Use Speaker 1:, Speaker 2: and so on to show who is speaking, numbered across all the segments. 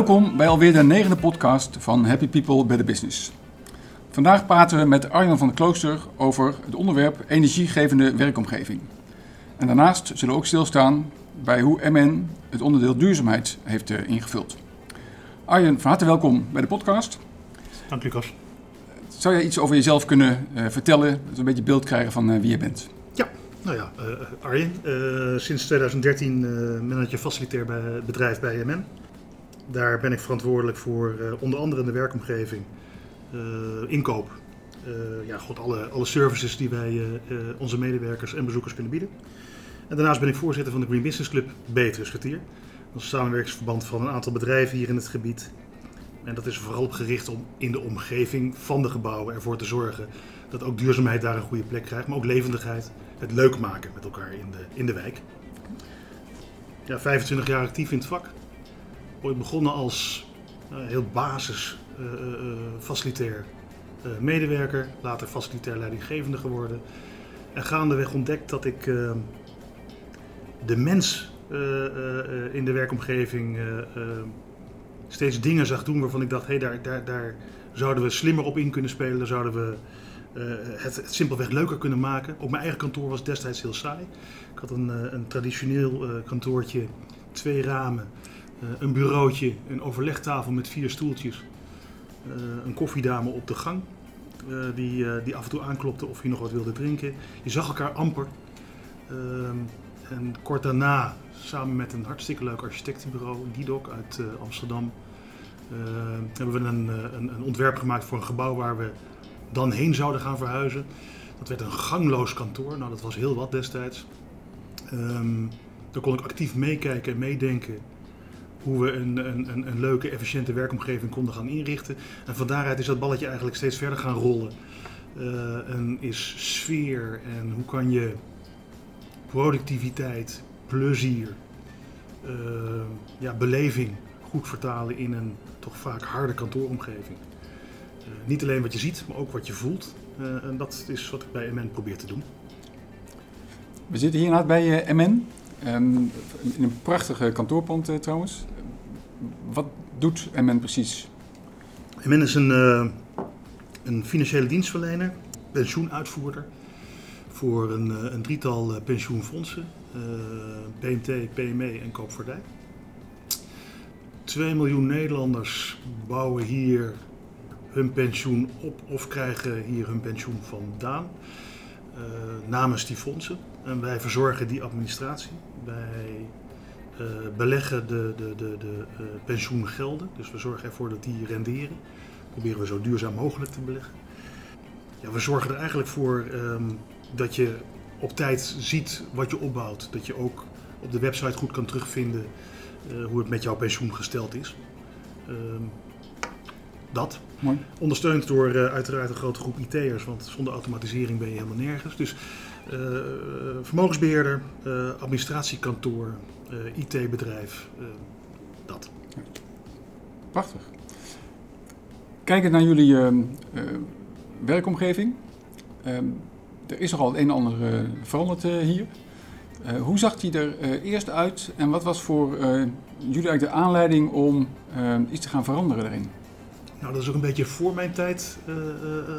Speaker 1: Welkom bij alweer de negende podcast van Happy People Better Business. Vandaag praten we met Arjan van der Klooster over het onderwerp energiegevende werkomgeving. En daarnaast zullen we ook stilstaan bij hoe MN het onderdeel duurzaamheid heeft eh, ingevuld. Arjen, van harte welkom bij de podcast.
Speaker 2: Dank Lucas.
Speaker 1: Zou jij iets over jezelf kunnen uh, vertellen, dat we een beetje beeld krijgen van uh, wie je bent?
Speaker 2: Ja, nou ja, uh, Arjen, sinds 2013 manager facilitair bij bedrijf bij MN. Daar ben ik verantwoordelijk voor onder andere in de werkomgeving, inkoop. ja, god, alle, alle services die wij onze medewerkers en bezoekers kunnen bieden. En daarnaast ben ik voorzitter van de Green Business Club Beatrice Dat is een samenwerkingsverband van een aantal bedrijven hier in het gebied. En dat is vooral gericht om in de omgeving van de gebouwen ervoor te zorgen dat ook duurzaamheid daar een goede plek krijgt, maar ook levendigheid, het leuk maken met elkaar in de, in de wijk. Ja, 25 jaar actief in het vak. Ooit begonnen als uh, heel basis uh, uh, facilitair medewerker, later facilitair leidinggevende geworden. En gaandeweg ontdekt dat ik de mens in de werkomgeving steeds dingen zag doen waarvan ik dacht, hé, hey, daar, daar, daar zouden we slimmer op in kunnen spelen. Daar zouden we het, simpelweg leuker kunnen maken. Ook mijn eigen kantoor was destijds heel saai. Ik had een, een traditioneel kantoortje, twee ramen, een bureautje, een overlegtafel met vier stoeltjes, een koffiedame op de gang. die, die af en toe aanklopte of je nog wat wilde drinken. Je zag elkaar amper. Ehm, en kort daarna samen met een hartstikke leuk architectenbureau, Didok uit Amsterdam, uh, hebben we een, een, een, ontwerp gemaakt voor een gebouw waar we dan heen zouden gaan verhuizen. Dat werd een gangloos kantoor, nou dat was heel wat destijds. Um, daar kon ik actief meekijken en meedenken hoe we een, een, een, leuke, efficiënte werkomgeving konden gaan inrichten. En van daaruit is dat balletje eigenlijk steeds verder gaan rollen. Uh, en is sfeer en hoe kan je productiviteit, plezier, uh, ja, beleving goed vertalen in een toch vaak harde kantooromgeving. Uh, niet alleen wat je ziet, maar ook wat je voelt. En dat is wat ik bij MN probeer te doen.
Speaker 1: We zitten hier bij MN, um, in een prachtige kantoorpand trouwens. Wat doet MN precies?
Speaker 2: MN is een, een financiële dienstverlener, pensioenuitvoerder voor een, een drietal pensioenfondsen PMT, eh, PME en koopvaardij. 2 miljoen Nederlanders bouwen hier hun pensioen op of krijgen hier hun pensioen vandaan uh, namens die fondsen. En wij verzorgen die administratie. Wij uh, beleggen de, de, de, de uh, pensioengelden, dus we zorgen ervoor dat die renderen. Proberen we zo duurzaam mogelijk te beleggen. Ja, we zorgen er eigenlijk voor um, dat je op tijd ziet wat je opbouwt. Dat je ook op de website goed kan terugvinden uh, hoe het met jouw pensioen gesteld is. Uh, dat.
Speaker 1: Mooi.
Speaker 2: Ondersteund door uiteraard een grote groep IT'ers, want zonder automatisering ben je helemaal nergens. Dus vermogensbeheerder, administratiekantoor, IT-bedrijf, dat.
Speaker 1: Prachtig. Kijkend naar jullie ehm, werkomgeving. Ehm, er is nogal het een en ander veranderd hier. Hoe zag die er eerst uit en wat was voor jullie eigenlijk de aanleiding om iets te gaan veranderen daarin?
Speaker 2: Nou, dat is ook een beetje voor mijn tijd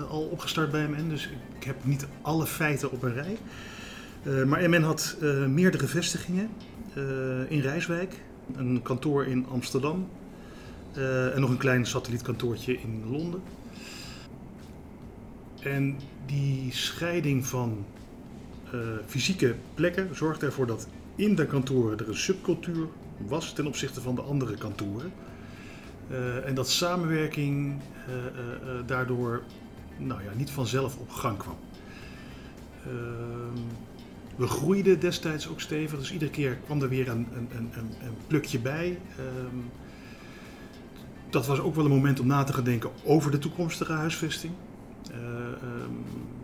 Speaker 2: al opgestart bij MN, dus ik heb niet alle feiten op een rij. maar MN had meerdere vestigingen in Rijswijk, een kantoor in Amsterdam en nog een klein satellietkantoortje in Londen. En die scheiding van fysieke plekken zorgde ervoor dat in de kantoren er een subcultuur was ten opzichte van de andere kantoren. Uh, en dat samenwerking uh, daardoor nou ja, niet vanzelf op gang kwam. Ehm, we groeiden destijds ook stevig, dus iedere keer kwam er weer een, een, een, een plukje bij. Ehm, dat was ook wel een moment om na te gaan denken over de toekomstige huisvesting. Ehm,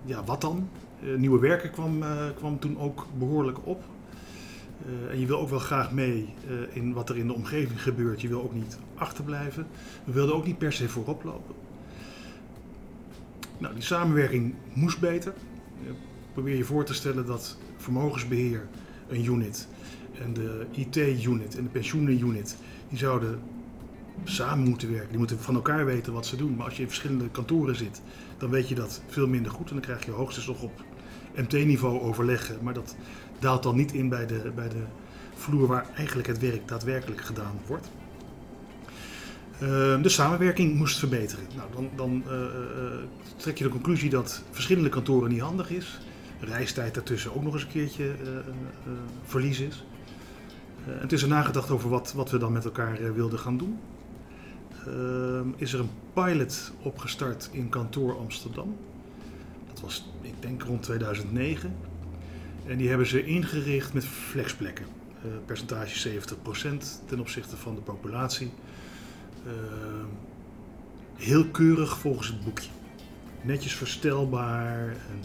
Speaker 2: ja, wat dan? Nieuwe werken kwam, kwam toen ook behoorlijk op. Uh, en je wil ook wel graag mee in wat er in de omgeving gebeurt. Je wil ook niet achterblijven. We wilden ook niet per se voorop lopen. Nou, die samenwerking moest beter. probeer je voor te stellen dat vermogensbeheer, een unit, en de IT-unit en de pensioenen-unit, die zouden samen moeten werken. Die moeten van elkaar weten wat ze doen. Maar als je in verschillende kantoren zit, dan weet je dat veel minder goed. En dan krijg je hoogstens nog op MT-niveau overleggen. Maar dat daalt dan niet in bij de, bij de vloer waar eigenlijk het werk daadwerkelijk gedaan wordt. Uh, de samenwerking moest verbeteren. Nou, dan, dan uh, uh, trek je de conclusie dat verschillende kantoren niet handig is. Reistijd daartussen ook nog eens een keertje verlies is. toen is er nagedacht over wat, wat we dan met elkaar wilden gaan doen. Ehm, is er een pilot opgestart in kantoor Amsterdam. Dat was, ik denk, rond 2009. En die hebben ze ingericht met flexplekken. Uh, percentage 70% ten opzichte van de populatie. Ehm, heel keurig volgens het boekje. Netjes verstelbaar en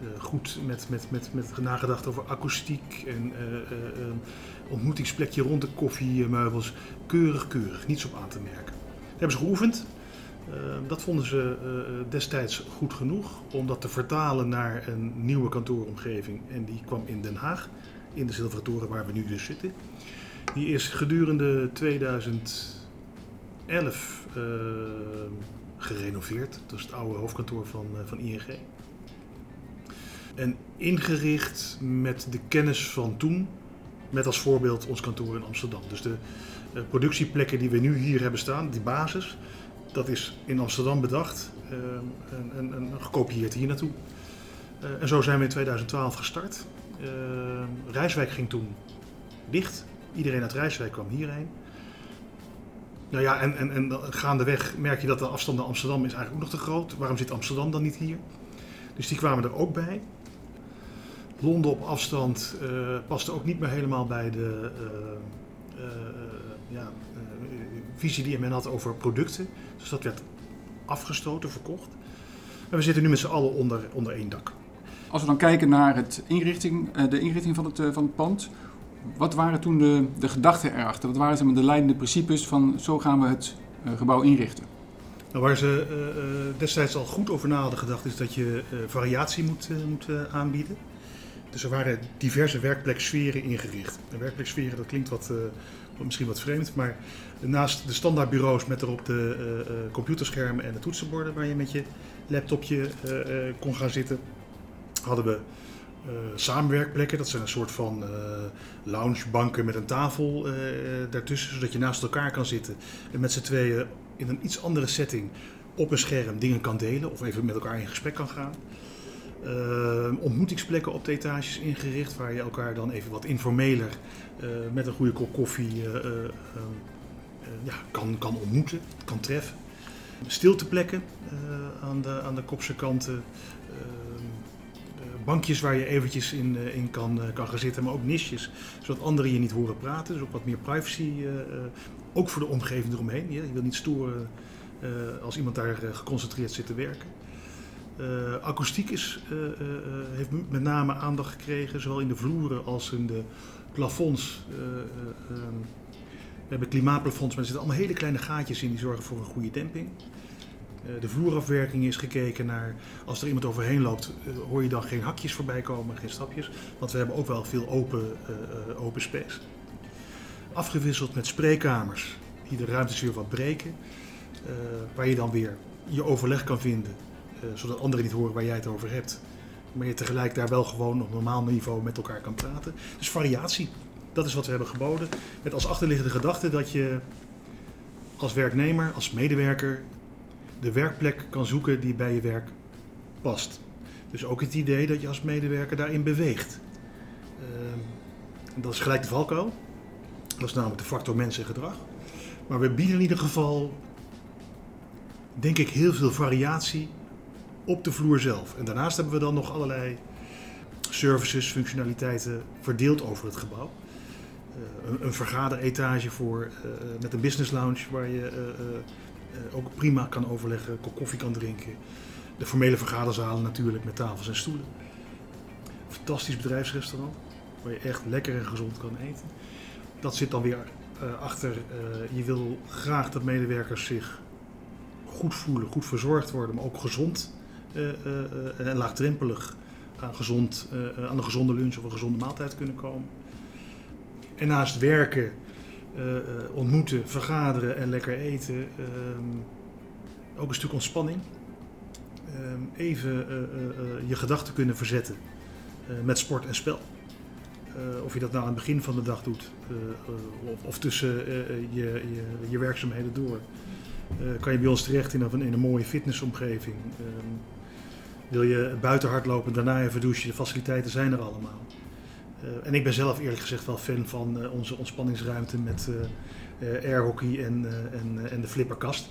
Speaker 2: eh, goed met, met, met, met nagedacht over akoestiek en ontmoetingsplekje rond de koffiemeubels. Keurig, keurig, niets op aan te merken. Dat hebben ze geoefend. Dat vonden ze destijds goed genoeg om dat te vertalen naar een nieuwe kantooromgeving. En die kwam in Den Haag, in de Zilveren waar we nu dus zitten. Die is gedurende 2011 gerenoveerd. Dat is het oude hoofdkantoor van, van ING. En ingericht met de kennis van toen, met als voorbeeld ons kantoor in Amsterdam. Dus de productieplekken die we nu hier hebben staan, die basis, dat is in Amsterdam bedacht uh, en, en, en, gekopieerd hier naartoe. Uh, en zo zijn we in 2012 gestart. Rijswijk ging toen dicht. Iedereen uit Rijswijk kwam hierheen. Nou ja, en, en, en gaandeweg merk je dat de afstand naar Amsterdam is eigenlijk ook nog te groot. Waarom zit Amsterdam dan niet hier? Dus die kwamen er ook bij. Londen op afstand uh, paste ook niet meer helemaal bij de uh, ja, visie die men had over producten. Dus dat werd afgestoten, verkocht. Maar we zitten nu met z'n allen onder, onder één dak.
Speaker 1: Als we dan kijken naar het inrichting, de inrichting van het, van het pand, wat waren toen de, de gedachten erachter? Wat waren de leidende principes van zo gaan we het gebouw inrichten?
Speaker 2: Nou, waar ze uh, destijds al goed over na hadden gedacht, is dat je uh, variatie moet, moet aanbieden. Dus er waren diverse werkpleksferen ingericht. En werkpleksferen, dat klinkt wat, misschien wat vreemd, maar naast de standaardbureaus met erop de computerschermen en de toetsenborden waar je met je laptopje kon gaan zitten, hadden we samenwerkplekken. Dat zijn een soort van loungebanken met een tafel uh, daartussen, zodat je naast elkaar kan zitten en met z'n tweeën in een iets andere setting op een scherm dingen kan delen of even met elkaar in gesprek kan gaan. Ontmoetingsplekken op de etages ingericht waar je elkaar dan even wat informeler met een goede kop koffie ja, kan, kan ontmoeten, kan treffen. Stilteplekken aan, de, aan de kopse kanten bankjes waar je eventjes in, in kan, kan gaan zitten, maar ook nisjes, zodat anderen je niet horen praten. Dus ook wat meer privacy, ook voor de omgeving eromheen. Je, je wil niet storen als iemand daar geconcentreerd zit te werken. Akoestiek is, heeft met name aandacht gekregen, zowel in de vloeren als in de plafonds. Um, we hebben klimaatplafonds, maar er zitten allemaal hele kleine gaatjes in die zorgen voor een goede demping. Eh, de vloerafwerking is gekeken naar, als er iemand overheen loopt, eh, hoor je dan geen hakjes voorbij komen, geen stapjes. Want we hebben ook wel veel open, uh, open space. Afgewisseld met spreekkamers, die de ruimtes weer wat breken. Uh, waar je dan weer je overleg kan vinden, zodat anderen niet horen waar jij het over hebt. Maar je tegelijk daar wel gewoon op normaal niveau met elkaar kan praten. Dus variatie, dat is wat we hebben geboden. Met als achterliggende gedachte dat je als werknemer, als medewerker de werkplek kan zoeken die bij je werk past. Dus ook het idee dat je als medewerker daarin beweegt. Uh, dat is gelijk de valkuil. Dat is namelijk de factor mens en gedrag. Maar we bieden in ieder geval, denk ik, heel veel variatie op de vloer zelf. En daarnaast hebben we dan nog allerlei services, functionaliteiten verdeeld over het gebouw. Uh, een, een vergaderetage voor, uh, met een business lounge waar je uh, ook prima kan overleggen, koffie kan drinken. De formele vergaderzalen natuurlijk met tafels en stoelen. Fantastisch bedrijfsrestaurant waar je echt lekker en gezond kan eten. Dat zit dan weer achter, je wil graag dat medewerkers zich goed voelen, goed verzorgd worden, maar ook gezond en laagdrempelig aan, gezond, aan een gezonde lunch of een gezonde maaltijd kunnen komen. En naast werken eh, eh, ontmoeten, vergaderen en lekker eten. Ehm, ook een stuk ontspanning. Ehm, even eh, eh, eh, je gedachten kunnen verzetten eh, met sport en spel. Eh, of je dat nou aan het begin van de dag doet eh, eh, of, of tussen eh, eh, je, je, je werkzaamheden door. Eh, kan je bij ons terecht in een, in een mooie fitnessomgeving. Wil je buiten hardlopen, daarna even douchen, de faciliteiten zijn er allemaal. Eh, en ik ben zelf eerlijk gezegd wel fan van eh, onze ontspanningsruimte met eh, airhockey en, en, en de flipperkast.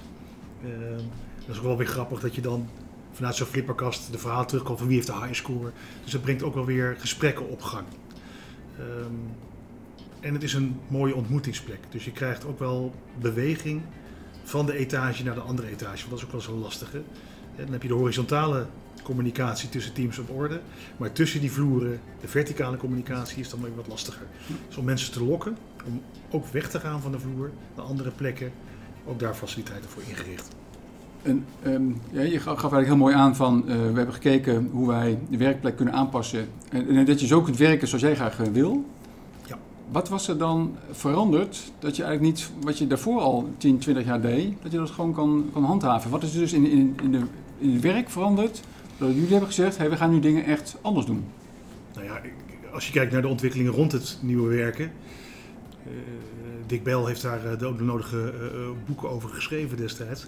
Speaker 2: Dat is ook wel weer grappig dat je dan vanuit zo'n flipperkast de verhaal terugkomt van wie heeft de high score. Dus dat brengt ook wel weer gesprekken op gang. Ehm, en het is een mooie ontmoetingsplek. Dus je krijgt ook wel beweging van de etage naar de andere etage. Want dat is ook wel zo lastig. Hè? En dan heb je de horizontale communicatie tussen teams op orde. Maar tussen die vloeren, de verticale communicatie is dan weer wat lastiger. Dus om mensen te lokken, om ook weg te gaan van de vloer naar andere plekken, ook daar faciliteiten voor ingericht.
Speaker 1: En, ehm, ja, je gaf eigenlijk heel mooi aan van, eh, we hebben gekeken hoe wij de werkplek kunnen aanpassen. En, en dat je zo kunt werken zoals jij graag eh, wil.
Speaker 2: Ja.
Speaker 1: Wat was er dan veranderd dat je eigenlijk niet, wat je daarvoor al 10, 20 jaar deed, dat je dat gewoon kan, kan handhaven? Wat is er dus in, in, in, de, in het werk veranderd? Dat jullie hebben gezegd, hey, we gaan nu dingen echt anders doen.
Speaker 2: Nou ja, als je kijkt naar de ontwikkelingen rond het nieuwe werken. eh, Dick Bell heeft daar eh, de, nodige eh, eh, boeken over geschreven destijds.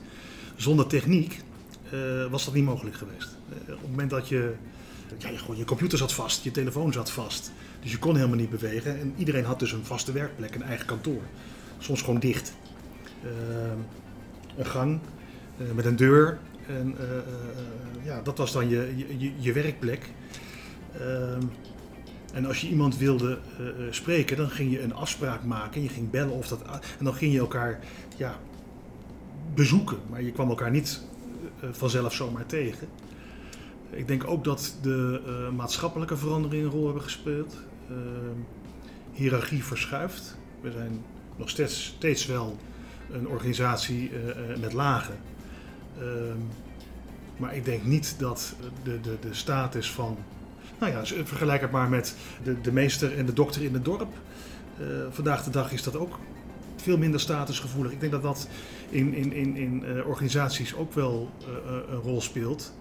Speaker 2: Zonder techniek eh, was dat niet mogelijk geweest. Eh, op het moment dat je. Je, je computer zat vast, je telefoon zat vast. Dus je kon helemaal niet bewegen. En iedereen had dus een vaste werkplek, een eigen kantoor. Soms gewoon dicht. Eh, een gang eh, met een deur. En eh, eh, ja, dat was dan je, je, je, werkplek. Ehm, en als je iemand wilde eh, eh, spreken, dan ging je een afspraak maken. Je ging bellen of dat. En dan ging je elkaar ja, bezoeken. Maar je kwam elkaar niet eh, vanzelf zomaar tegen. Ik denk ook dat de eh, maatschappelijke veranderingen een rol hebben gespeeld. Ehm, hiërarchie verschuift. We zijn nog steeds, steeds wel een organisatie eh, eh, met lagen. Ehm, maar ik denk niet dat de, de, de status van. Nou ja, vergelijk het maar met de, de meester en de dokter in het dorp. Eh, vandaag de dag is dat ook veel minder statusgevoelig. Ik denk dat dat in, in, in, in eh, organisaties ook wel eh, een rol speelt.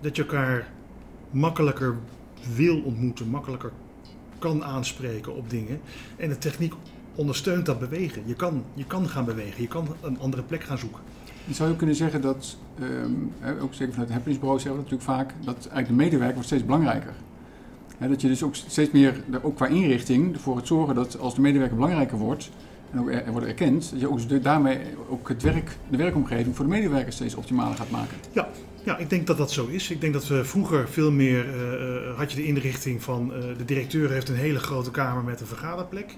Speaker 2: Dat je elkaar makkelijker wil ontmoeten, makkelijker kan aanspreken op dingen. En de techniek ondersteunt dat bewegen. Je kan, je kan gaan bewegen, je kan een andere plek gaan zoeken.
Speaker 1: En zou je kunnen zeggen dat, ehm, ook zeker vanuit het happeningsbureau zeggen we natuurlijk vaak, dat eigenlijk de medewerker wordt steeds belangrijker. Hè, dat je dus ook steeds meer, ook qua inrichting, ervoor het zorgen dat als de medewerker belangrijker wordt en ook er, wordt erkend, dat je ook daarmee ook het werk, de werkomgeving voor de medewerker steeds optimaler gaat maken.
Speaker 2: Ja, ja, ik denk dat dat zo is. Ik denk dat we vroeger veel meer eh, had je de inrichting van eh, de directeur heeft een hele grote kamer met een vergaderplek.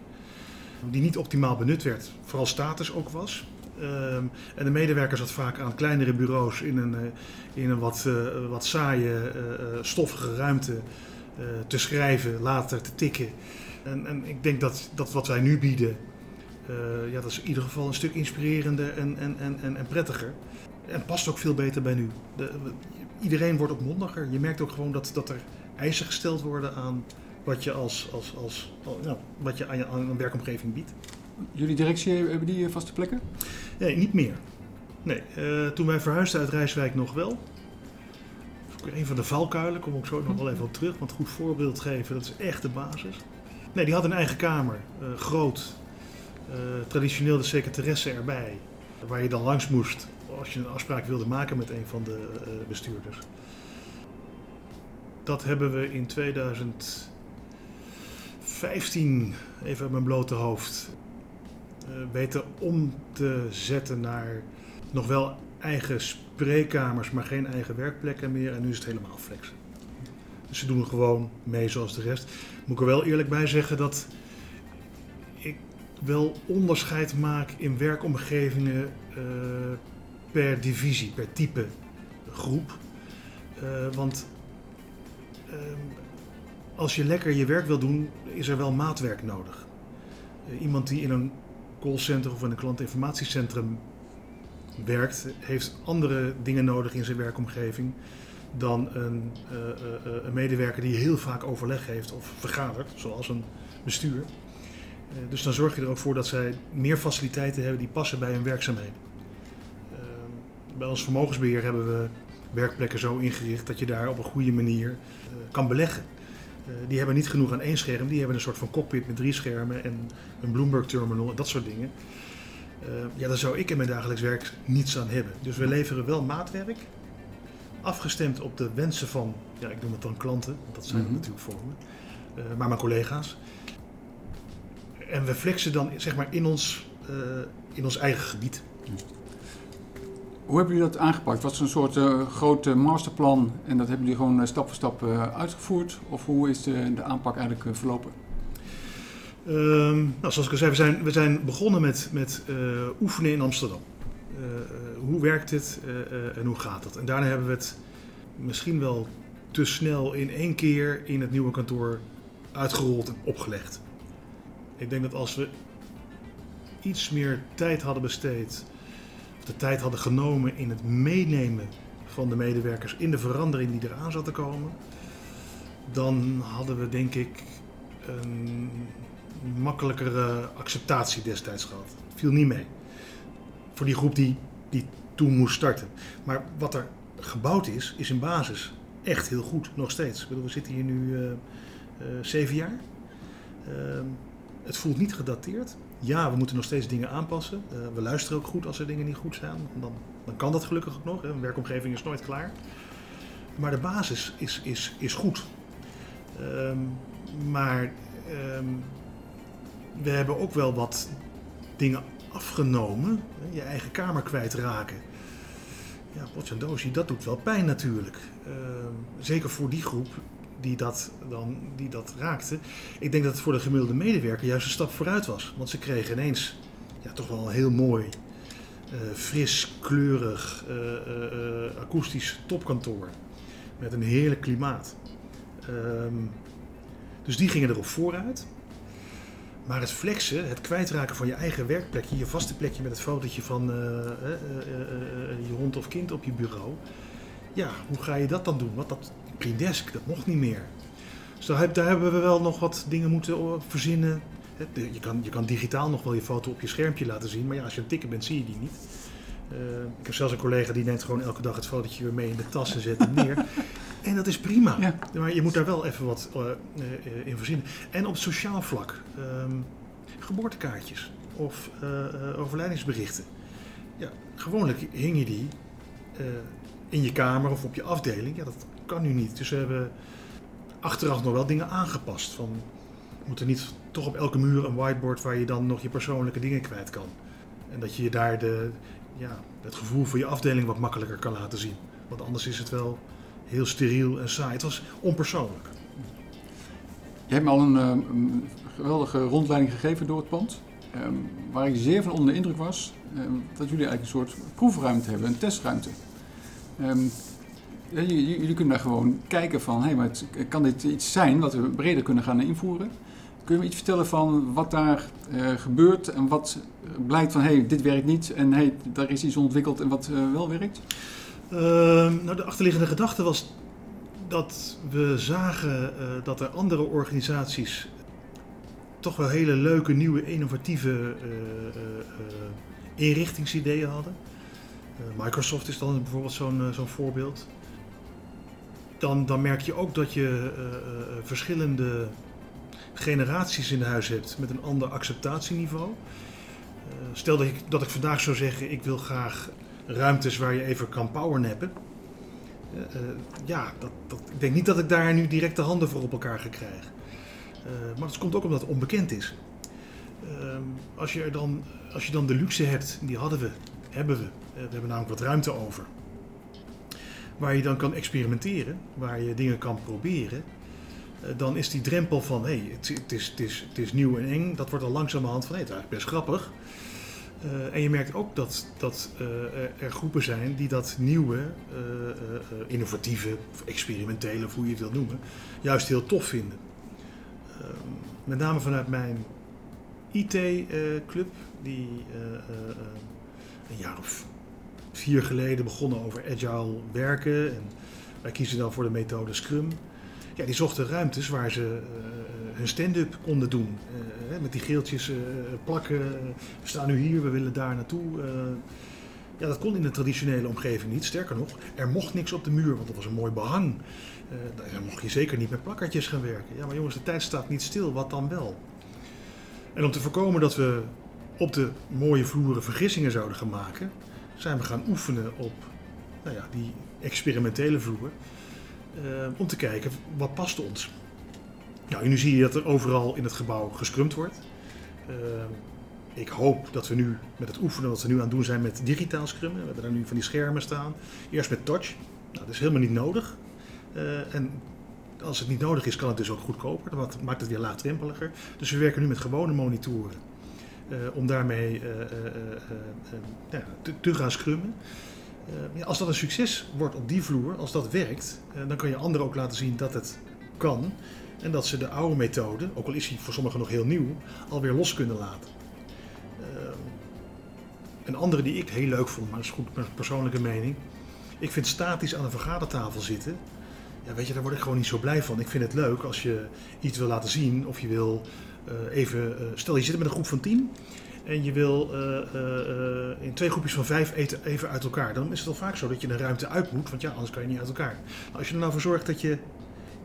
Speaker 2: Die niet optimaal benut werd, vooral status ook was. Ehm, en de medewerker zat vaak aan kleinere bureaus in een, eh, in een wat, eh, wat saaie, eh, stoffige ruimte te schrijven, later te tikken. En, en ik denk dat, dat wat wij nu bieden, ja, dat is in ieder geval een stuk inspirerender en, en, en, en, prettiger. En past ook veel beter bij nu. De, iedereen wordt ook mondiger. Je merkt ook gewoon dat, dat er eisen gesteld worden aan wat je, als, als, als, wat je aan, je, aan een werkomgeving biedt.
Speaker 1: Jullie directie, hebben die eh, vaste plekken?
Speaker 2: Nee, niet meer. Nee, eh, toen wij verhuisden uit Rijswijk nog wel. Een van de valkuilen, kom ik zo nog wel even op terug. Want goed voorbeeld geven, dat is echt de basis. Nee, die had een eigen kamer. eh, groot. Eh, traditioneel de secretaresse erbij. Waar je dan langs moest als je een afspraak wilde maken met een van de eh, bestuurders. Dat hebben we in 2015, even uit mijn blote hoofd, eh, weten om te zetten naar nog wel eigen spreekkamers, maar geen eigen werkplekken meer. En nu is het helemaal flex. Dus ze doen gewoon mee zoals de rest. Moet ik er wel eerlijk bij zeggen dat ik wel onderscheid maak in werkomgevingen eh, per divisie, per type groep. Eh, want ehm, als je lekker je werk wil doen, is er wel maatwerk nodig. Eh, iemand die in een callcenter of in een klantinformatiecentrum werkt, heeft andere dingen nodig in zijn werkomgeving dan een, eh, eh, eh, een medewerker die heel vaak overleg heeft of vergadert, zoals een bestuur. dus dan zorg je er ook voor dat zij meer faciliteiten hebben die passen bij hun werkzaamheden. bij ons vermogensbeheer hebben we werkplekken zo ingericht dat je daar op een goede manier kan beleggen. Die hebben niet genoeg aan één scherm, die hebben een soort van cockpit met drie schermen en een Bloomberg terminal en dat soort dingen. ja, daar zou ik in mijn dagelijks werk niets aan hebben. Dus we leveren wel maatwerk, afgestemd op de wensen van, ja, ik noem het dan klanten, want dat zijn mm natuurlijk voor me, uh, maar mijn collega's. En we flexen dan zeg maar in ons, in ons eigen gebied.
Speaker 1: Hoe hebben jullie dat aangepakt? Was het een soort uh, grote masterplan en dat hebben jullie gewoon stap voor stap uitgevoerd? Of hoe is de, de aanpak eigenlijk verlopen?
Speaker 2: Um, nou, zoals ik al zei, we zijn, we zijn begonnen met, met oefenen in Amsterdam. hoe werkt het en hoe gaat het? En daarna hebben we het misschien wel te snel in één keer in het nieuwe kantoor uitgerold en opgelegd. Ik denk dat als we iets meer tijd hadden besteed, de tijd hadden genomen in het meenemen van de medewerkers in de verandering die eraan zat te komen, dan hadden we denk ik een makkelijkere acceptatie destijds gehad. Viel niet mee. Voor die groep die, die toen moest starten. Maar wat er gebouwd is, is in basis echt heel goed, nog steeds. we zitten hier nu uh, uh, zeven jaar. Ehm, het voelt niet gedateerd. Ja, we moeten nog steeds dingen aanpassen. Uh, we luisteren ook goed als er dingen niet goed zijn. Dan, dan kan dat gelukkig ook nog. Hè. Een werkomgeving is nooit klaar. Maar de basis is, is, is goed. Um, maar um, we hebben ook wel wat dingen afgenomen. Je eigen kamer kwijtraken. Ja, potjandoosie, dat doet wel pijn natuurlijk. Uh, zeker voor die groep die dat, dan, die dat raakte. Ik denk dat het voor de gemiddelde medewerker juist een stap vooruit was. Want ze kregen ineens ja, toch wel een heel mooi, uh, fris, kleurig, uh, uh, akoestisch topkantoor. Met een heerlijk klimaat. Um, dus die gingen erop vooruit. Maar het flexen, het kwijtraken van je eigen werkplekje, je vaste plekje met het fotootje van je hond of kind op je bureau. Ja, hoe ga je dat dan doen? Wat dat Green Desk, dat mocht niet meer. Dus daar, daar hebben we wel nog wat dingen moeten verzinnen. Je kan, je kan digitaal nog wel je foto op je schermpje laten zien, maar ja, als je aan het tikken bent, zie je die niet. Uh, ik heb zelfs een collega die neemt gewoon elke dag het fotootje weer mee in de tas en zet hem neer. en dat is prima. Ja. Maar je moet daar wel even wat uh, uh, in verzinnen. En op sociaal vlak, um, geboortekaartjes of overlijdingsberichten. Ja, gewoonlijk hing je die in je kamer of op je afdeling. Ja, dat kan nu niet. Dus we hebben achteraf nog wel dingen aangepast. Van, moet er niet toch op elke muur een whiteboard waar je dan nog je persoonlijke dingen kwijt kan. En dat je je daar de, ja, het gevoel voor je afdeling wat makkelijker kan laten zien. Want anders is het wel heel steriel en saai. Het was onpersoonlijk.
Speaker 1: Je hebt me al een, uh, geweldige rondleiding gegeven door het pand. Um, waar ik zeer van onder de indruk was um, dat jullie eigenlijk een soort proefruimte hebben, een testruimte. Um, jullie kunnen daar gewoon kijken van, hey, maar kan dit iets zijn wat we breder kunnen gaan invoeren? Kun je me iets vertellen van wat daar uh, gebeurt en wat blijkt van, hey, dit werkt niet en hey, daar is iets ontwikkeld en wat uh, wel werkt?
Speaker 2: Uh, nou, de achterliggende gedachte was dat we zagen uh, dat er andere organisaties toch wel hele leuke, nieuwe, innovatieve inrichtingsideeën hadden. Microsoft is dan bijvoorbeeld zo'n zo'n voorbeeld dan, dan merk je ook dat je uh, uh, verschillende generaties in huis hebt met een ander acceptatieniveau. Uh, stel dat ik, dat ik vandaag zou zeggen, ik wil graag ruimtes waar je even kan powernappen. ja, dat, dat, ik denk niet dat ik daar nu direct de handen voor op elkaar ga krijgen. maar dat komt ook omdat het onbekend is. Ehm, als, je dan, als je dan de luxe hebt, die hadden we, hebben we. we hebben namelijk wat ruimte over waar je dan kan experimenteren, waar je dingen kan proberen, eh, dan is die drempel van hé, hey, het, is, het, is, het is nieuw en eng, dat wordt al langzamerhand van hé, hey, het is eigenlijk best grappig. Uh, en je merkt ook dat, dat uh, er groepen zijn die dat nieuwe, innovatieve, experimentele, of hoe je het wil noemen, juist heel tof vinden. Ehm, met name vanuit mijn IT-club, die een jaar of vier geleden begonnen over agile werken. En wij kiezen dan voor de methode Scrum. ja, die zochten ruimtes waar ze hun stand-up konden doen. met die geeltjes plakken. we staan nu hier, we willen daar naartoe. ja, dat kon in de traditionele omgeving niet. Sterker nog, er mocht niks op de muur, want dat was een mooi behang. dan mocht je zeker niet met plakkertjes gaan werken. Ja, maar jongens, de tijd staat niet stil. Wat dan wel? En om te voorkomen dat we op de mooie vloeren vergissingen zouden gaan maken, zijn we gaan oefenen op nou ja, die experimentele vloer. Uh, om te kijken wat past ons. Nou, nu zie je dat er overal in het gebouw gescrumd wordt. Uh, ik hoop dat we nu met het oefenen wat we nu aan het doen zijn met digitaal scrummen. We hebben daar nu van die schermen staan. Eerst met touch. Nou, dat is helemaal niet nodig. Uh, en als het niet nodig is, kan het dus ook goedkoper. Dat maakt het weer laagdrempeliger. Dus we werken nu met gewone monitoren. Uh, om daarmee uh, ja, te, te, gaan scrummen. Als dat een succes wordt op die vloer, als dat werkt, dan kan je anderen ook laten zien dat het kan. En dat ze de oude methode, ook al is die voor sommigen nog heel nieuw, alweer los kunnen laten. een andere die ik heel leuk vond, maar dat is goed mijn persoonlijke mening. Ik vind statisch aan een vergadertafel zitten ja, weet je, daar word ik gewoon niet zo blij van. Ik vind het leuk als je iets wil laten zien of je wil even. Uh, stel je zit met een groep van tien en je wil uh, in twee groepjes van vijf eten even uit elkaar. Dan is het al vaak zo dat je een ruimte uit moet, want ja, anders kan je niet uit elkaar. als je er nou voor zorgt dat je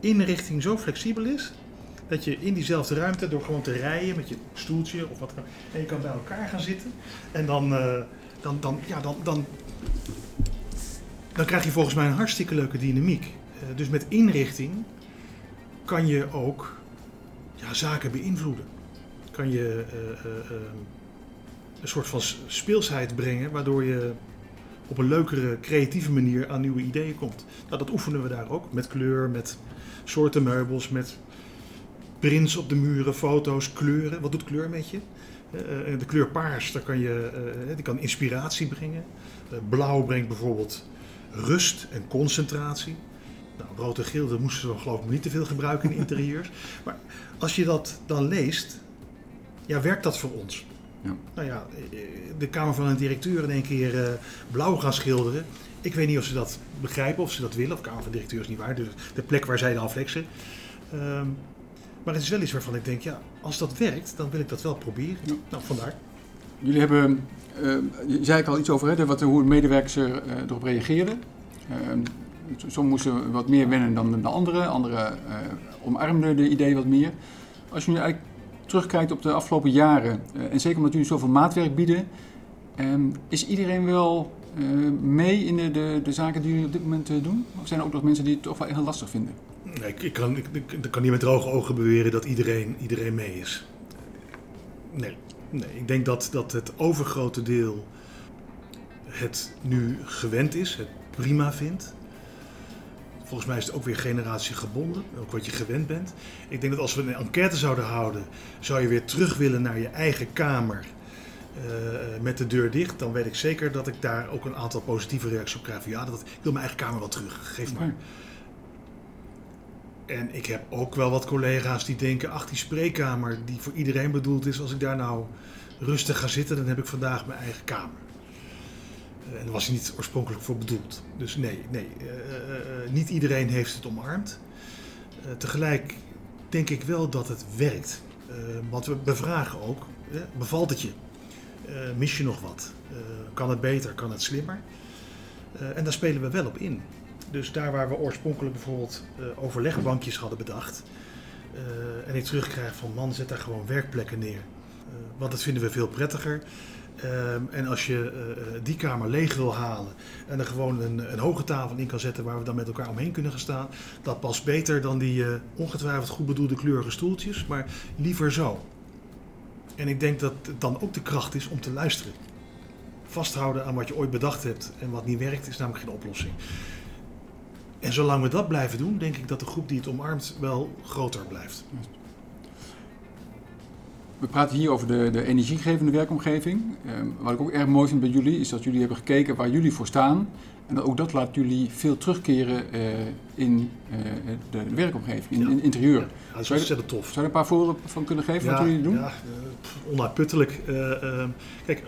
Speaker 2: inrichting zo flexibel is. Dat je in diezelfde ruimte, door gewoon te rijden met je stoeltje of wat en je kan bij elkaar gaan zitten. En dan, dan, dan, ja, dan, dan, dan krijg je volgens mij een hartstikke leuke dynamiek. Eh, dus met inrichting kan je ook ja, zaken beïnvloeden. Kan je uh, uh, een soort van speelsheid brengen, waardoor je op een leukere, creatieve manier aan nieuwe ideeën komt. Nou, dat oefenen we daar ook. Met kleur, met soorten meubels, met prints op de muren, foto's, kleuren. Wat doet kleur met je? de kleur paars, daar kan je, die kan inspiratie brengen. blauw brengt bijvoorbeeld rust en concentratie. Nou, rood en geel, dat moesten ze geloof ik niet te veel gebruiken in interieurs. maar als je dat dan leest, ja, werkt dat voor ons? Ja. Nou ja, de Kamer van een Directeur in één keer uh, blauw gaan schilderen. Ik weet niet of ze dat begrijpen, of ze dat willen. Of Kamer van Directeur is niet waar, dus de plek waar zij dan flexen. Um, maar het is wel iets waarvan ik denk, ja, als dat werkt, dan wil ik dat wel proberen. Ja. Nou, vandaar.
Speaker 1: Jullie hebben, uh, je zei ik al iets over, hè, wat, hoe medewerkers uh, erop reageerden. Ehm, Sommigen moesten wat meer wennen dan de anderen, anderen uh, omarmden de idee wat meer. Als je nu eigenlijk terugkijkt op de afgelopen jaren, uh, en zeker omdat jullie zoveel maatwerk bieden, um, is iedereen wel uh, mee in de, de, de, zaken die jullie op dit moment doen? Of zijn er ook nog mensen die het toch wel heel lastig vinden?
Speaker 2: Nee, ik, ik, kan, ik, ik, kan niet met droge ogen beweren dat iedereen, iedereen mee is. Nee, nee, ik denk dat, dat het overgrote deel het nu gewend is, het prima vindt. Volgens mij is het ook weer generatiegebonden, ook wat je gewend bent. Ik denk dat als we een enquête zouden houden, zou je weer terug willen naar je eigen kamer uh, met de deur dicht. Dan weet ik zeker dat ik daar ook een aantal positieve reacties op krijg. Van, ja, dat, ik wil mijn eigen kamer wel terug, geef maar. En ik heb ook wel wat collega's die denken, ach die spreekkamer die voor iedereen bedoeld is. Als ik daar nou rustig ga zitten, dan heb ik vandaag mijn eigen kamer. En daar was hij niet oorspronkelijk voor bedoeld. Dus nee, nee uh, uh, niet iedereen heeft het omarmd. Tegelijk denk ik wel dat het werkt. want we bevragen ook, bevalt het je? mis je nog wat? kan het beter? Kan het slimmer? en daar spelen we wel op in. Dus daar waar we oorspronkelijk bijvoorbeeld overlegbankjes hadden bedacht... en ik terugkrijg van man, zet daar gewoon werkplekken neer. want dat vinden we veel prettiger. Ehm, en als je eh, eh, die kamer leeg wil halen en er gewoon een, een, hoge tafel in kan zetten waar we dan met elkaar omheen kunnen gaan staan, dat past beter dan die uh, ongetwijfeld goed bedoelde kleurige stoeltjes, maar liever zo. En ik denk dat het dan ook de kracht is om te luisteren. Vasthouden aan wat je ooit bedacht hebt en wat niet werkt, is namelijk geen oplossing. En zolang we dat blijven doen, denk ik dat de groep die het omarmt wel groter blijft.
Speaker 1: We praten hier over de, de energiegevende werkomgeving. Um, wat ik ook erg mooi vind bij jullie, is dat jullie hebben gekeken waar jullie voor staan. En ook dat laat jullie veel terugkeren uh, in uh, de, de, werkomgeving, in, ja. in interieur. Ja,
Speaker 2: dat is ontzettend tof.
Speaker 1: Zou je er een paar voorbeelden van kunnen geven wat jullie doen? Ja,
Speaker 2: uh, onuitputtelijk. Ehm, kijk,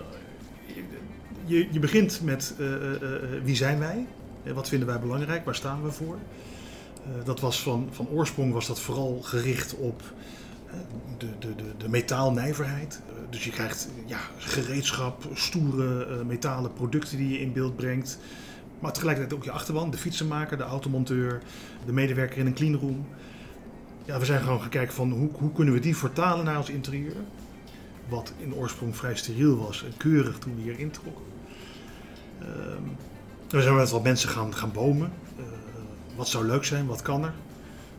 Speaker 2: je, je begint met wie zijn wij? Wat vinden wij belangrijk? Waar staan we voor? dat was van, van oorsprong was dat vooral gericht op de, de, de, de metaalnijverheid. dus je krijgt ja, gereedschap, stoere metalen producten die je in beeld brengt. Maar tegelijkertijd ook je achterban, de fietsenmaker, de automonteur, de medewerker in een cleanroom. Ja, we zijn gewoon gaan kijken van hoe, hoe kunnen we die vertalen naar ons interieur. Wat in oorsprong vrij steriel was en keurig toen we hier introkken. Ehm, we zijn met wat mensen gaan, gaan bomen. Uh, wat zou leuk zijn, wat kan er?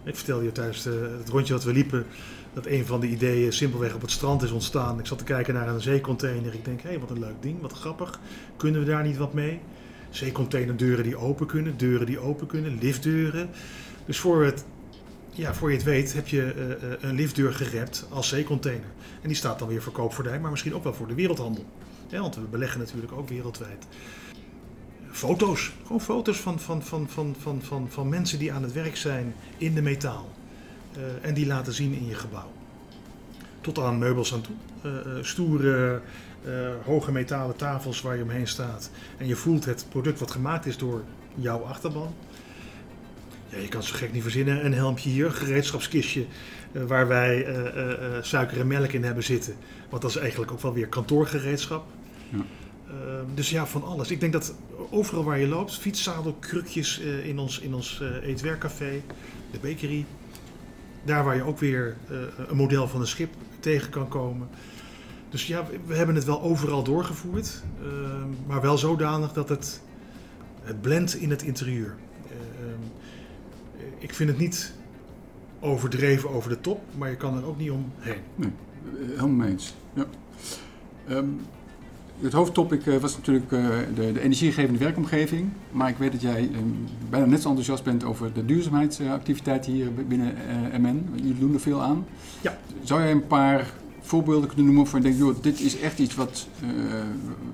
Speaker 2: Ik vertelde je tijdens de, het rondje wat we liepen dat een van de ideeën simpelweg op het strand is ontstaan. Ik zat te kijken naar een zeecontainer. Ik denk, hé, hey, wat een leuk ding, wat grappig. Kunnen we daar niet wat mee? Zeecontainerdeuren die open kunnen, deuren die open kunnen, liftdeuren. Dus voor, ja, voor je het weet heb je uh, een liftdeur gerept als zeecontainer. En die staat dan weer voor koopvaardij, maar misschien ook wel voor de wereldhandel. Want we beleggen natuurlijk ook wereldwijd. Foto's, gewoon foto's van, van, van, van, van, van, van mensen die aan het werk zijn in de metaal. Uh, en die laten zien in je gebouw. Tot aan meubels aan toe. stoere uh, hoge metalen tafels waar je omheen staat. En je voelt het product wat gemaakt is door jouw achterban. Ja, je kan zo gek niet verzinnen. Een helmpje hier, een gereedschapskistje uh, waar wij uh, suiker en melk in hebben zitten. Want dat is eigenlijk ook wel weer kantoorgereedschap. Ja. Ehm, dus ja, van alles. Ik denk dat overal waar je loopt, fietszadel, krukjes in ons, in ons eetwerkcafé, de bakery. Daar waar je ook weer een model van een schip tegen kan komen. Dus ja, we hebben het wel overal doorgevoerd, ehm, maar wel zodanig dat het, het blendt in het interieur. Ehm, ik vind het niet overdreven over de top, maar je kan er ook niet omheen.
Speaker 1: Nee, helemaal mee eens. Ja. Ehm, het hoofdtopic eh, was natuurlijk uh, de, de, energiegevende werkomgeving. Maar ik weet dat jij bijna net zo enthousiast bent over de duurzaamheidsactiviteiten hier binnen uh, MN. Jullie doen er veel aan.
Speaker 2: Ja.
Speaker 1: Zou jij een paar voorbeelden kunnen noemen van je denkt, joh, dit is echt iets wat uh,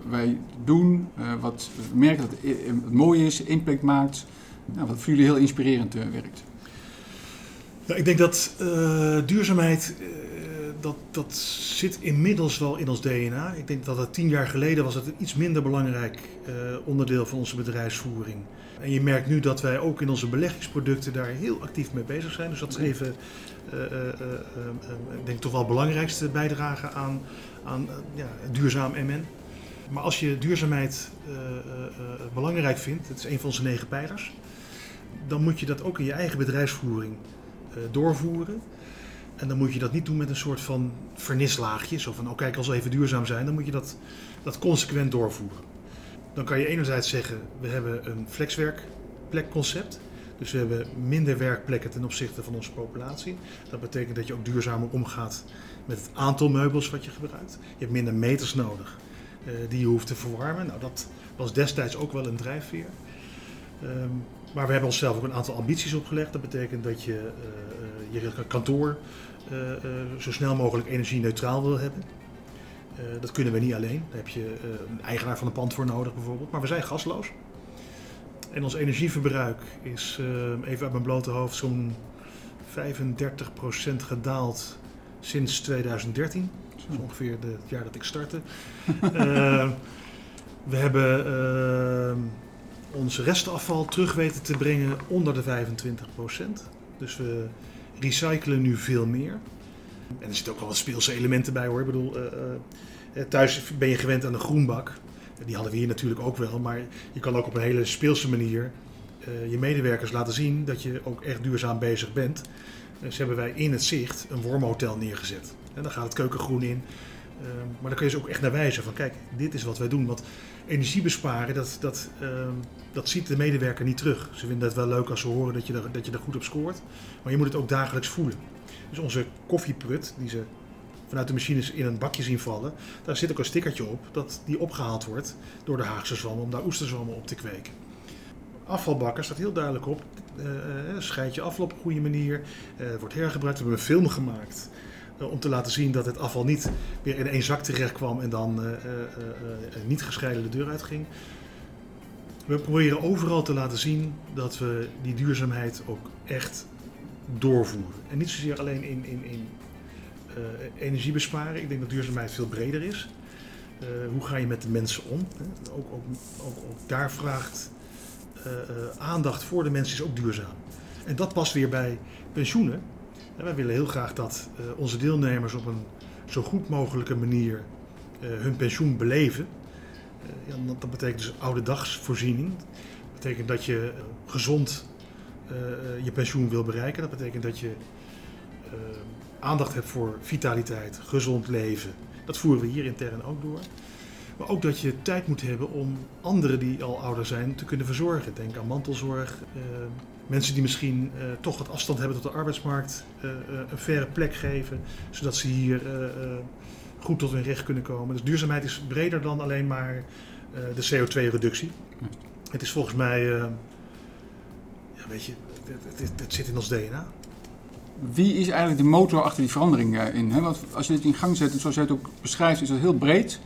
Speaker 1: wij doen, uh, wat merken dat het, mooi is, impact maakt, nou, wat voor jullie heel inspirerend uh, werkt?
Speaker 2: Ik denk dat duurzaamheid, dat, dat zit inmiddels wel in ons DNA. Ik denk dat het tien jaar geleden was het een iets minder belangrijk onderdeel van onze bedrijfsvoering. En je merkt nu dat wij ook in onze beleggingsproducten daar heel actief mee bezig zijn. Dus dat is even uh, ik denk toch wel belangrijkste bijdrage aan, aan ja, duurzaam MN. Maar als je duurzaamheid belangrijk vindt, het is een van onze negen pijlers, dan moet je dat ook in je eigen bedrijfsvoering doorvoeren. En dan moet je dat niet doen met een soort van vernislaagje. Zo van, oh kijk, als we even duurzaam zijn, dan moet je dat, dat consequent doorvoeren. Dan kan je enerzijds zeggen, we hebben een flexwerkplekconcept. Dus we hebben minder werkplekken ten opzichte van onze populatie. Dat betekent dat je ook duurzamer omgaat met het aantal meubels wat je gebruikt. Je hebt minder meters nodig uh, die je hoeft te verwarmen. Nou, dat was destijds ook wel een drijfveer. Um, maar we hebben onszelf ook een aantal ambities opgelegd. Dat betekent dat je uh, je kantoor uh, zo snel mogelijk energie-neutraal wil hebben. dat kunnen we niet alleen. Daar heb je een eigenaar van een pand voor nodig bijvoorbeeld. Maar we zijn gasloos. En ons energieverbruik is, even uit mijn blote hoofd, zo'n 35% gedaald sinds 2013. Dat is ongeveer de, het jaar dat ik startte. uh, we hebben uh, ons restafval terug weten te brengen onder de 25%. Dus we recyclen nu veel meer. En er zitten ook wel wat speelse elementen bij hoor. Ik bedoel, thuis ben je gewend aan een groenbak. Die hadden we hier natuurlijk ook wel, maar je kan ook op een hele speelse manier je medewerkers laten zien dat je ook echt duurzaam bezig bent. Dus hebben wij in het zicht een wormhotel neergezet. En dan gaat het keukengroen in. Uh, maar dan kun je ze ook echt naar wijzen van kijk, dit is wat wij doen. Want energie besparen, dat, dat, uh, dat ziet de medewerker niet terug. Ze vinden het wel leuk als ze horen dat je, er, dat je er goed op scoort. Maar je moet het ook dagelijks voelen. Dus onze koffieprut, die ze vanuit de machines in een bakje zien vallen. Daar zit ook een stickertje op dat die opgehaald wordt door de Haagse zwammen om daar oesterzwammen op te kweken. Afvalbakken staat heel duidelijk op. Uh, scheid je afval op een goede manier. Wordt hergebruikt. We hebben een film gemaakt om te laten zien dat het afval niet weer in één zak terecht kwam en dan niet gescheiden de deur uitging. We proberen overal te laten zien dat we die duurzaamheid ook echt doorvoeren. En niet zozeer alleen in, in, in energie besparen. Ik denk dat duurzaamheid veel breder is. Hoe ga je met de mensen om? Ook, ook, ook, ook daar vraagt aandacht voor de mensen is ook duurzaam. En dat past weer bij pensioenen. En wij willen heel graag dat uh, onze deelnemers op een zo goed mogelijke manier uh, hun pensioen beleven. Uh, ja, dat, dat, betekent dus oude dagsvoorziening. Dat betekent dat je gezond je pensioen wil bereiken. Dat betekent dat je aandacht hebt voor vitaliteit, gezond leven. Dat voeren we hier intern ook door. Maar ook dat je tijd moet hebben om anderen die al ouder zijn te kunnen verzorgen. Denk aan mantelzorg. Mensen die misschien uh, toch wat afstand hebben tot de arbeidsmarkt. Uh, een verre plek geven, zodat ze hier goed tot hun recht kunnen komen. Dus duurzaamheid is breder dan alleen maar de CO2-reductie. Het is volgens mij, ja, weet je, het, zit in ons DNA
Speaker 1: wie is eigenlijk de motor achter die verandering in? Want als je dit in gang zet, zoals jij het ook beschrijft, is dat heel breed.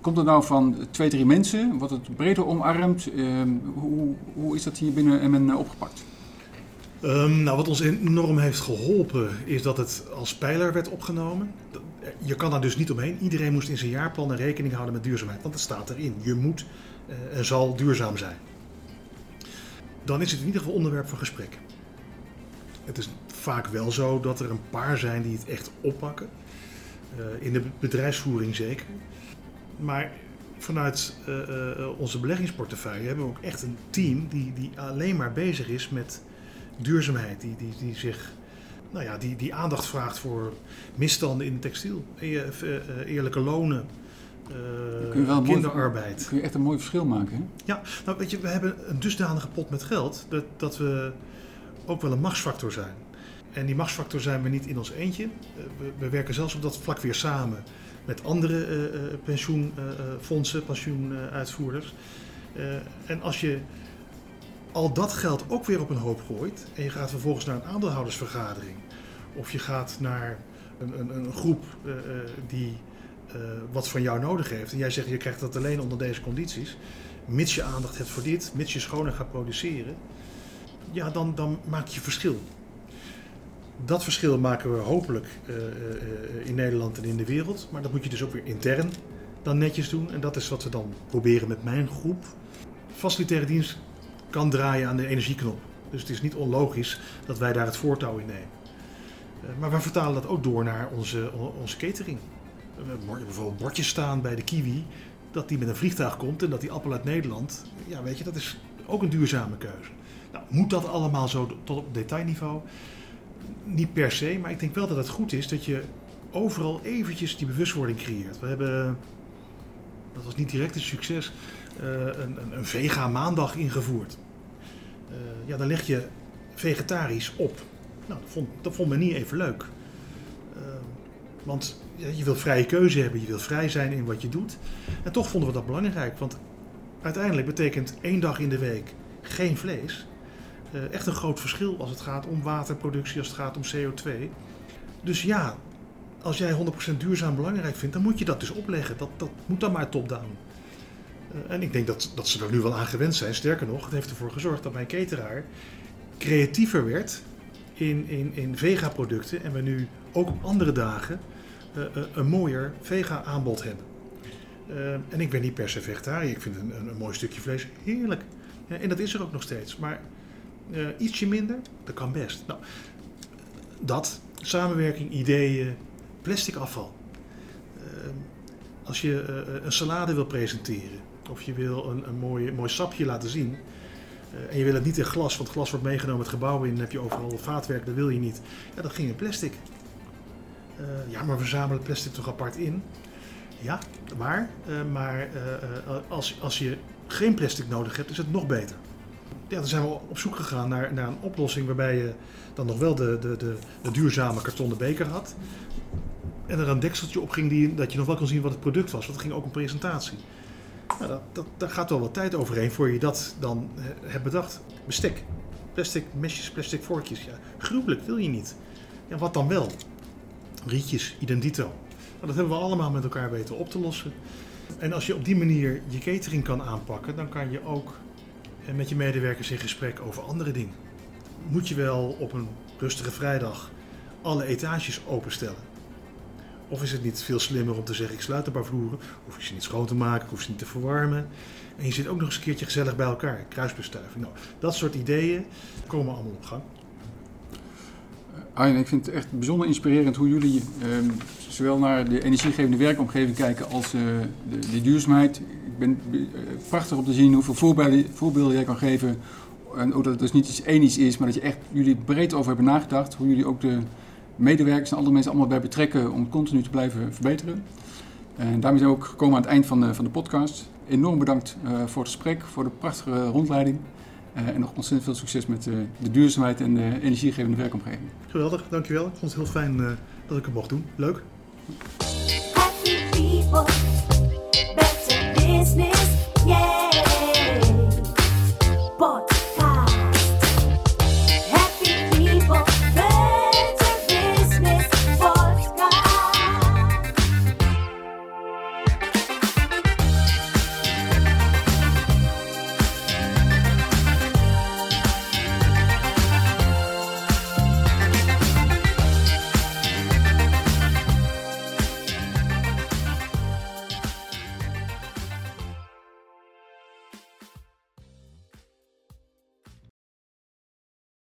Speaker 1: Komt het nou van twee, drie mensen? Wordt het breder omarmd? Uh, hoe, hoe is dat hier binnen MN eh, opgepakt?
Speaker 2: Um, nou, wat ons enorm heeft geholpen is dat het als pijler werd opgenomen. Je kan daar dus niet omheen. Iedereen moest in zijn jaarplannen rekening houden met duurzaamheid, want het staat erin. Je moet uh, en zal duurzaam zijn. Dan is het in ieder geval onderwerp van gesprek. Het is vaak wel zo dat er een paar zijn die het echt oppakken. Uh, in de bedrijfsvoering zeker. Maar vanuit uh, onze beleggingsportefeuille hebben we ook echt een team die, die alleen maar bezig is met duurzaamheid. Die, die, die zich nou ja, die, die aandacht vraagt voor misstanden in de textiel. eerlijke lonen, uh, kinderarbeid.
Speaker 1: Mooi, kun je echt een mooi verschil maken. Hè?
Speaker 2: Ja, nou weet je, we hebben een dusdanige pot met geld dat, dat we ook wel een machtsfactor zijn. En die machtsfactor zijn we niet in ons eentje. We, we werken zelfs op dat vlak weer samen met andere uh, pensioenfondsen, pensioenuitvoerders. en als je al dat geld ook weer op een hoop gooit en je gaat vervolgens naar een aandeelhoudersvergadering of je gaat naar een, een, een groep die wat van jou nodig heeft en jij zegt je krijgt dat alleen onder deze condities, mits je aandacht hebt voor dit, mits je schoner gaat produceren, ja, dan, dan maak je verschil dat verschil maken we hopelijk in Nederland en in de wereld. Maar dat moet je dus ook weer intern dan netjes doen. En dat is wat we dan proberen met mijn groep. Facilitaire dienst kan draaien aan de energieknop. Dus het is niet onlogisch dat wij daar het voortouw in nemen. Uh, maar we vertalen dat ook door naar onze, onze catering. We hebben bijvoorbeeld bordjes staan bij de Kiwi. Dat die met een vliegtuig komt en dat die appel uit Nederland. Ja, weet je, dat is ook een duurzame keuze. Nou, moet dat allemaal zo tot op detailniveau? niet per se, maar ik denk wel dat het goed is dat je overal eventjes die bewustwording creëert. We hebben, dat was niet direct een succes, uh, een, een, een, vega maandag ingevoerd. Uh, ja, dan leg je vegetarisch op. Nou, dat vond, dat vond men niet even leuk. Uh, want je wil vrije keuze hebben, je wil vrij zijn in wat je doet. En toch vonden we dat belangrijk, want uiteindelijk betekent één dag in de week geen vlees uh, echt een groot verschil als het gaat om waterproductie, als het gaat om CO2. Dus ja, als jij 100% duurzaam belangrijk vindt, dan moet je dat dus opleggen. Dat, dat moet dan maar top-down. En ik denk dat, dat ze er nu wel aan gewend zijn. Sterker nog, het heeft ervoor gezorgd dat mijn cateraar creatiever werd in, in, in vega-producten. En we nu ook op andere dagen uh, een mooier vega-aanbod hebben. en ik ben niet per se vegetariër. Ik vind een, een, mooi stukje vlees heerlijk. En dat is er ook nog steeds. Maar ietsje minder, dat kan best. Nou, dat, samenwerking, ideeën, plastic afval. Als je een salade wil presenteren of je wil een, een mooi, mooi sapje laten zien en je wil het niet in glas, want glas wordt meegenomen het gebouw in, dan heb je overal vaatwerk, dat wil je niet. Ja, dat ging in plastic. ja, maar we verzamelen plastic toch apart in? Ja, waar. maar als, als je geen plastic nodig hebt, is het nog beter ja, dan zijn we op zoek gegaan naar, naar een oplossing waarbij je dan nog wel de, de, de, de duurzame kartonnen beker had. En er een dekseltje op ging die, dat je nog wel kon zien wat het product was. Want het ging ook een presentatie. Nou, dat, dat, daar gaat wel wat tijd overheen voor je dat dan hebt bedacht. Bestek. Plastic mesjes, plastic vorkjes. Ja, gruwelijk wil je niet. Ja, wat dan wel? Rietjes, identito. Nou, dat hebben we allemaal met elkaar weten op te lossen. En als je op die manier je catering kan aanpakken, dan kan je ook en met je medewerkers in gesprek over andere dingen. Moet je wel op een rustige vrijdag alle etages openstellen? Of is het niet veel slimmer om te zeggen: ik sluit een paar vloeren, hoef je ze niet schoon te maken, hoef ze niet te verwarmen. En je zit ook nog eens een keertje gezellig bij elkaar, kruisbestuiving. Nou, dat soort ideeën komen allemaal op gang.
Speaker 1: Arjen, ik vind het echt bijzonder inspirerend hoe jullie ehm, zowel naar de energiegevende werkomgeving kijken als uh, de, de, duurzaamheid. Ik ben uh, prachtig om te zien hoeveel voorbeelden, voorbeelden jij kan geven. En ook dat het dus niet iets enigs is, maar dat je echt jullie breed over hebben nagedacht. Hoe jullie ook de medewerkers en andere mensen allemaal bij betrekken om het continu te blijven verbeteren. En daarmee zijn we ook gekomen aan het eind van de, van de podcast. Enorm bedankt eh, voor het gesprek, voor de prachtige rondleiding. Eh, en nog ontzettend veel succes met eh, de duurzaamheid en de energiegevende werkomgeving.
Speaker 2: Geweldig, dankjewel. Ik vond het heel fijn dat ik het mocht doen. Leuk. Business.